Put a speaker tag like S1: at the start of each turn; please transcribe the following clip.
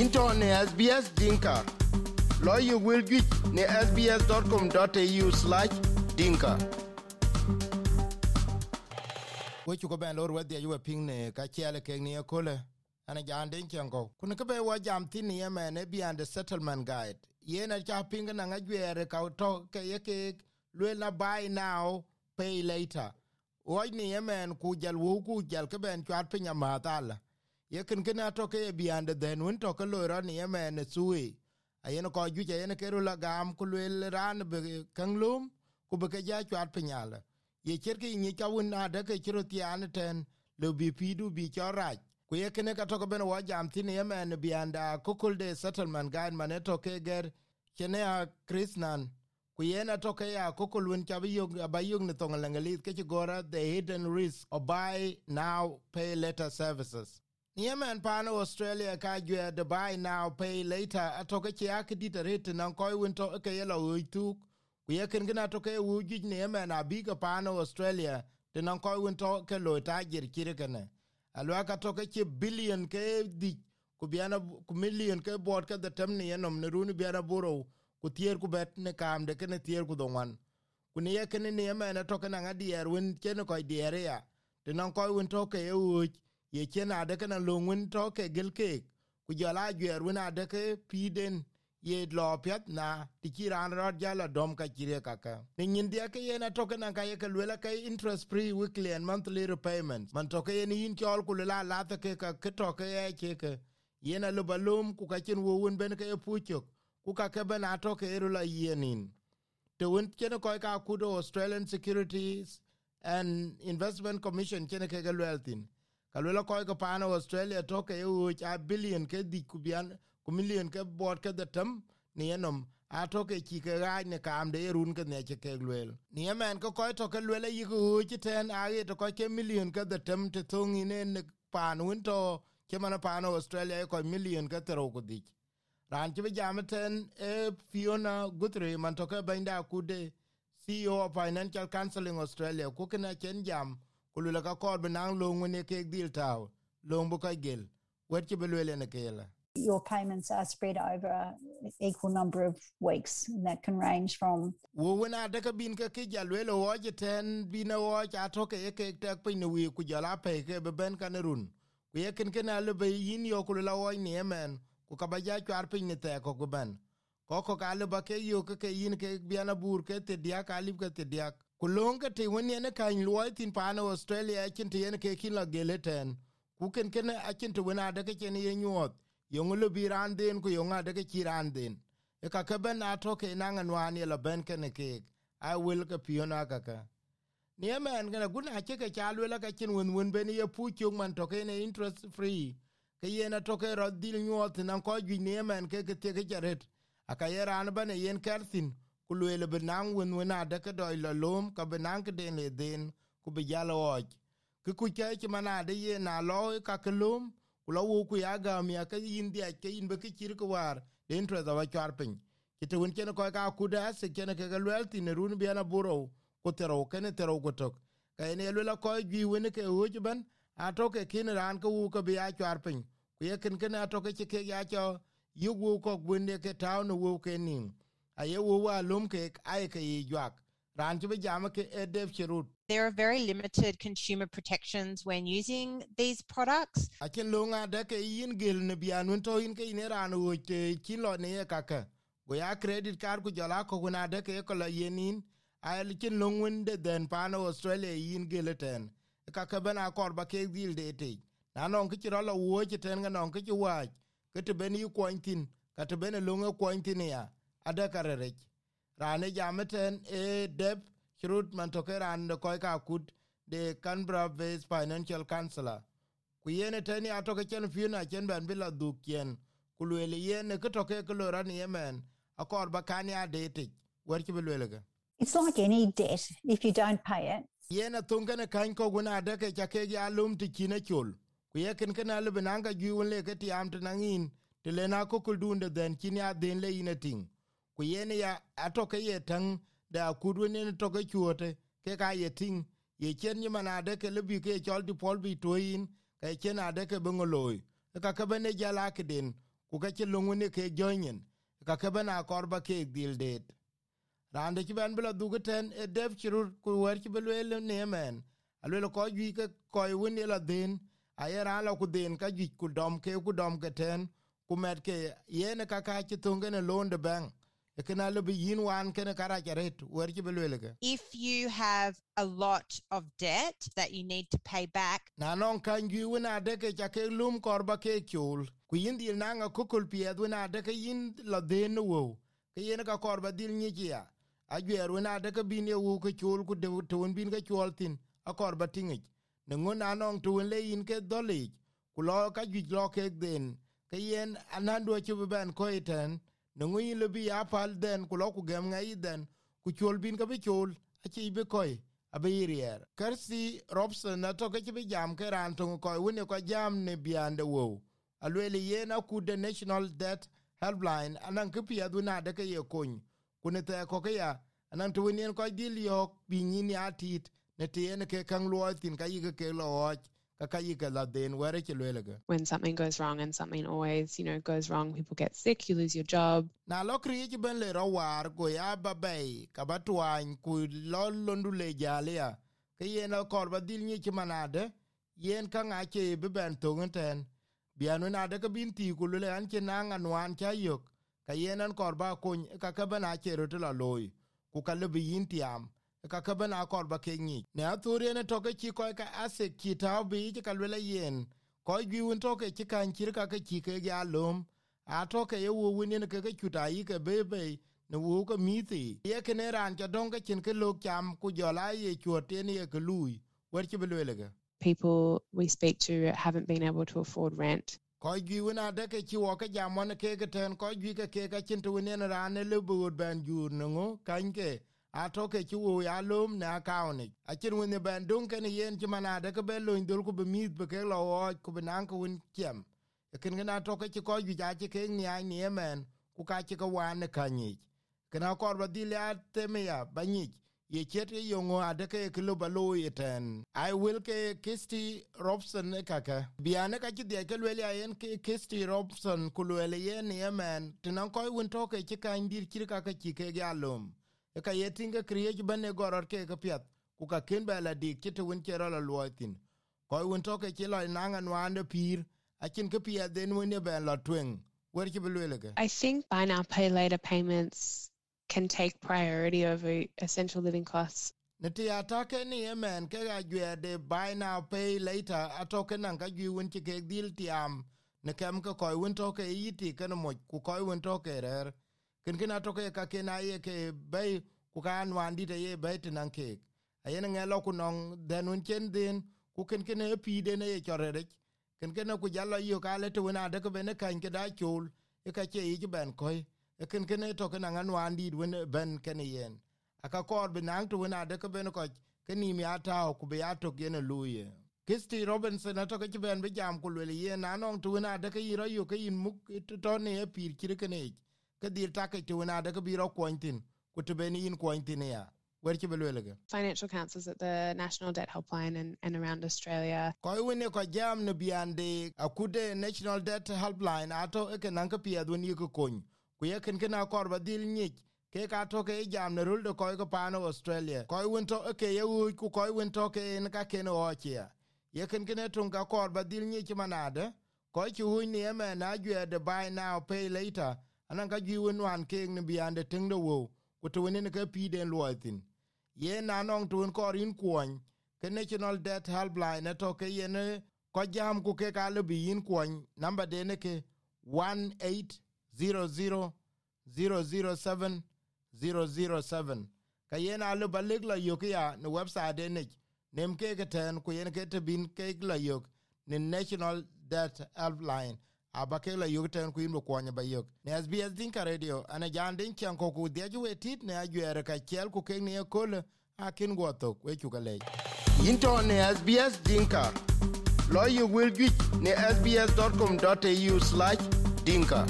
S1: into ne SBS Dinka. Lawyer will get ne sbs.com.au slash dinka. we chu ko ben lor wedhi ayuwe ping ne ka chiele kek ni ekole ana jan den chengo kun ke be wa jam tin ye men e the settlement guide. Ye na cha ping na nga jwere ka to ke ye ke lwe la buy now pay later. Wo ni ye men ku jal wo ku jal ke ben chat pinya ma dala ye kin kin ato ke beyond den won to ke lo ro ni ye men suwe ayen ko ju je ne ke ru la gam ku lwe ran be kanglum ku be ke ja chat pinyala ye cher ke ni ka won na de ke chro tian ten le bi pidu bi choraj ku ye kene ka to ben wa jam tin ye men bi anda kukul de settlement guide man to ke ger kene a krisnan ku ye na to ke ya kukul won ka bi yog ba yog ne tong lengelit ke gora the hidden risk of buy now pay later services Yemen pan Australia ka jwe Dubai now pay later. Atoke che akidita rete nan koy winto ke yelo uituk ku yeken gina toke wuji ne Yemen pan Australia te nan koy winto ke lo tajir kirikene alwa ka toke che ke di ku biana ku million ke bot ka datem ne yenom ne runu biana boro ku tier ku bet ne kam de ken ku donwan ku ne yeken atoke nan adier win chen koy diere ya. Te nan koy winto ke wuji ye ken ade ken lo won to ke gel ke ku jala gyer won ade ke piden ye lo piat na ti kiran rot jala dom ka kire kaka ni ndia ke yena toke na ka ye ke lwela ke interest free weekly and monthly repayments. Man toke ye ni in chol ku ke ka ke toke ye ke. Ke yena lo balum ku ka chen wo won ben ke puchok ku ka ke ben atoke eru la yenin te won chen ko ka ku do australian securities and investment commission chen ke ke lweltin ka koy ko pano australia toke ye a billion ke di ku bian ku million ke bot ke the tem ni enom. A to ke ki ke ga ne kam de run ke ne ke ke lwel. Ni emen ko ko to ke lwel yi ku ti ten a ye to ko ke million ke the tem te tung ni ne pan un to ke mana pan australia ko million ke tero ku dik ran ti jam ten e fiona gutre man to ke benda ku de CEO of Financial Counseling Australia ku kena chen jam ka kor benang lo ngune ke dil taw bu ka gel. Wet belwele ne kela
S2: your payments are spread over an equal number of weeks, and that can range from.
S1: wo wena de ka bin ka ki jalwe lo wo je ten bin wo cha to ke ke tek no wi ku jala pe ke be ben kan run. Ku ken be yin yo ku la wo ni emen ku ka ba ja char pe ni te ko ku ben. Ka le ba ke yo ke yin ke biana bur ke te dia ka li ke te dia ku kulonge te wen yene kany luɔi thin paane australia acin te yen kekin lɔ gele tɛn ku kenkene acin te wen adeke ye nyuɔɔth yöŋ lu bi raan dhen ku yöŋ adeke ci raan dhen ekake bɛn a tɔke naŋen waan ye lɔ bɛn kene keek a wel piön akake ni kene gun acike ca luel akacin wenwen ben ye pu cök man tɔkene interest free. Ke yen atɔke rɔth dhil nyuɔɔth naŋ kɔc juic ni emɛn keke thieke caret aka ye raan bɛn yen kɛr thin ku luele be naŋ wen wen adeke dɔc lɔ loom ka be naŋ keden e dheen ku bi jal ɔɔc ke ku cɛi ci man ade ye na lɔ e kake loom ku lɔ wou ku ya gaam yake yin dhiac ke yin be ke cir ke waar deen tuɛth aba cuar piny. Ci te wen kɔc kaa kud aasik cene keke luɛɛl thin e run bian aburou ku therou kene therou ku tök ka en ye luel akɔc jui e wen e ke ooc bɛn atoke kin raan ke wuu ke bi ya cuar piny. Ku ye atoke ci kek ya cɔ yik wou kɔk wen ke taau ne wou ke nim. A ye wo wa lum ke ai ke yi jwak. Ran ti be jam ke e dev chirut
S3: There are very limited consumer protections when using these products.
S1: achen lo nga de ke yin gel ne bian un to in ke ne ran wo te kin lo ne ka ka go ya credit card ku jala ko na de ke ko la yenin ay kin lo ngun de den pa no australia yin gel ten. Ka ka bana kor ba ke dil de te. Na non ke ro lo wo ke ten ga non ke wa ke te ben yu tin ka te ben lo nga tin ya ada ka re rane jameten e deb chirut man to ke ran ko ka kut de canberra based financial counselor ku yene teni atoke chen fiuna chen ben bila dukien ku lwele yene ke toke ke loran yemen. Akor ba kani adete wer ki lwele ga
S2: It's like any debt. If you don't pay it,
S1: yene tungene kan ko guna adeke chake ya lum ti kine chul. Ku yeken kana le benanga giun le ke tiam tenangin te le na ko kuldunde den kini adin le ine ting ku yen ya atoke ye tang da kudu ne toke chuote ke ka ye ting. Ye chen ni manade ke lebi ke chol di pol bi toin ke chen ade ke bengoloi ka ka bene jala ke den ku ka che lungu ne ke joinen ka ke bena korba ke dil det. Rande ki ben bla dugu e dev chirur ku wer ki belwel ne men. Alwe ko gi ke ko woni la din ayera la ku den ka gi ku dom ke ku dom ke ten ku met ke yene ka ka ci tungene londe bang kana le bi yin wan kene kara charet wer ci belwel ke
S3: If you have a lot of debt that you need to pay back,
S1: na non kan gi wona de ke cha ke lum korba ke kyul ku yin dil na nga kukul pie wona de ke yin la den wo. Ke yin ka korba dil ni ya a gwer wona de ke bin ye wu ke kyul ku de to bin ke kyul tin a korba tingi ne ngona non to le yin ke doli ku lo ka gi lo ke den. Ke yen anando ci ben ko iten ne ngui le bi pal den ku ku gem ngai den ku chol bin ka bi chol a chi bi koy abe yirier kersi robson na toke ci bi jam ke ran tongo ko wini ko jam ne biande wo alwele yena ku the national debt helpline anan ke pia du na de ke ye kun kune te ko ke ya anan to wen ko dil bi ni atit ne te ne ke kan lo tin ka yi ke lo ka yi ke la den were ke lwele ke
S4: when something goes wrong and something always you know goes wrong people get sick you lose your job.
S1: Na lo kri ci ben le ro war go ya ba bei ka ba twan ku lo londu le jalia ke yen ko ba dil ni ci manade yen ka nga ke be ben to ngten bianu na de ka bin ti ku le an ke na nga nwan cha yok. Ka yen an kor ba kun ka ka bana ke ro la loy. Ku ka le bi yin tiam ka ka bana kor ba ke ni ne aturi ne to ke ci ko ka ase ki ta bi ka le yen. Ko gi un to ke ci kan kir ka ke ci ke ya lum a to ke ye wini ne ke ke chuta yi ke be be ne wo ko mithi. Ye ke ne ran ja don ke chin ke lok cham ku jola ye chote ne ye ke luui wer ci bi ke?
S4: People we speak to haven't been able to afford rent.
S1: Ko gi wina de ke wo ke jam ne ke ke ten ko gi ke ke ke chin to ne ran ne le bu ben jur ne kan ke a to ke ci wo ya lum ne akauni a chin wini ben dun ke ne yen ci mana de ke be lo ndul ku be mit be ke lo ku be nan ku win kiem ken gena to ke ko ju ja ke ni ai ni men ku ka ke wa ne ka ni kena kor ba dile te me ya ba ni ye chet ye yongo ade ke ke lo ba lo yeten i will ke kisti robson ne kaka. Biane ka ti de ke le ya en ke kisti robson ku le ye ni men tinan ko won to ke ke kan dir kir ka ka ki ke ya lum e ka ye tinga kriye ba ne goror ke ke piat ku ka ken ba la dik ke te won ke ro la luotin ko to ke ke lo nanga nwande pir akin ke pia den wone ben la tweng. Wer belwele ke?
S4: I think buy now pay later payments can take priority over essential living costs.
S1: Ne ti atake ni yemen ke ga gwe de buy now pay later atoke nan ka gwi ki ke dil tiam. Ne kem ke koy won to ke yiti ke mo ku won to ke rer ken kina toke ka ke na ye ke bay ku kan wan di ye bay tinan ke. Ayen ngelo ku non den un chen din ku ken ken e pi de ne ye chorere ken ken ku jalo yo ka le to na de ko bene kan ke da chul e ka che yi ben ko e ken ken to ken an wan di wen ben ken yen. Aka kor be nang to na de ko bene ko ken ni mi ata ku be ato gen luye Kisti Robinson ato ke ben be jam ku ye na nong to na de ke iro yo ke in muk to ne e pir kire ken e ke dir ta ke to na de ke biro kwontin ku to bene in kwontin ya. Wer ci belwele
S4: financial counsellors at the national debt helpline and, and around australia.
S1: Ko wine ko jam no biande akude national debt helpline ato e kan ka pia dun yi ko kun ku ye ken kana kor ba dil ni ke ka to ke jam no rul ko ko pano australia. Ko win to ke ye u ku ko win to ke en ka ken o chia ye ken ken tun ka kor ba dil ni ki manade ko ki hu ni e na gwe de buy now pay later anan ka gi win wan ke ni biande tin do wo ku to ne ka pi den loitin ye na nong tun kor in kuony ke national debt helpline to ke ye ne ko jam ku ke ka le bi in kuony namba de ne ke 1800007 ka ye na le balig la yo ya ne website de ne nem ke ke ten ku ye ke te bin ke la yo ne national debt helpline abake la yuk ten kuin bu kuony ba yok ne sbs dinka radio ana jan din chan ko ku dia juwe tit ne ajuer ka chel ku ke ne kol akin go to ku chu gale into ne sbs dinka. Lo yu will gi ne sbs.com.au/dinka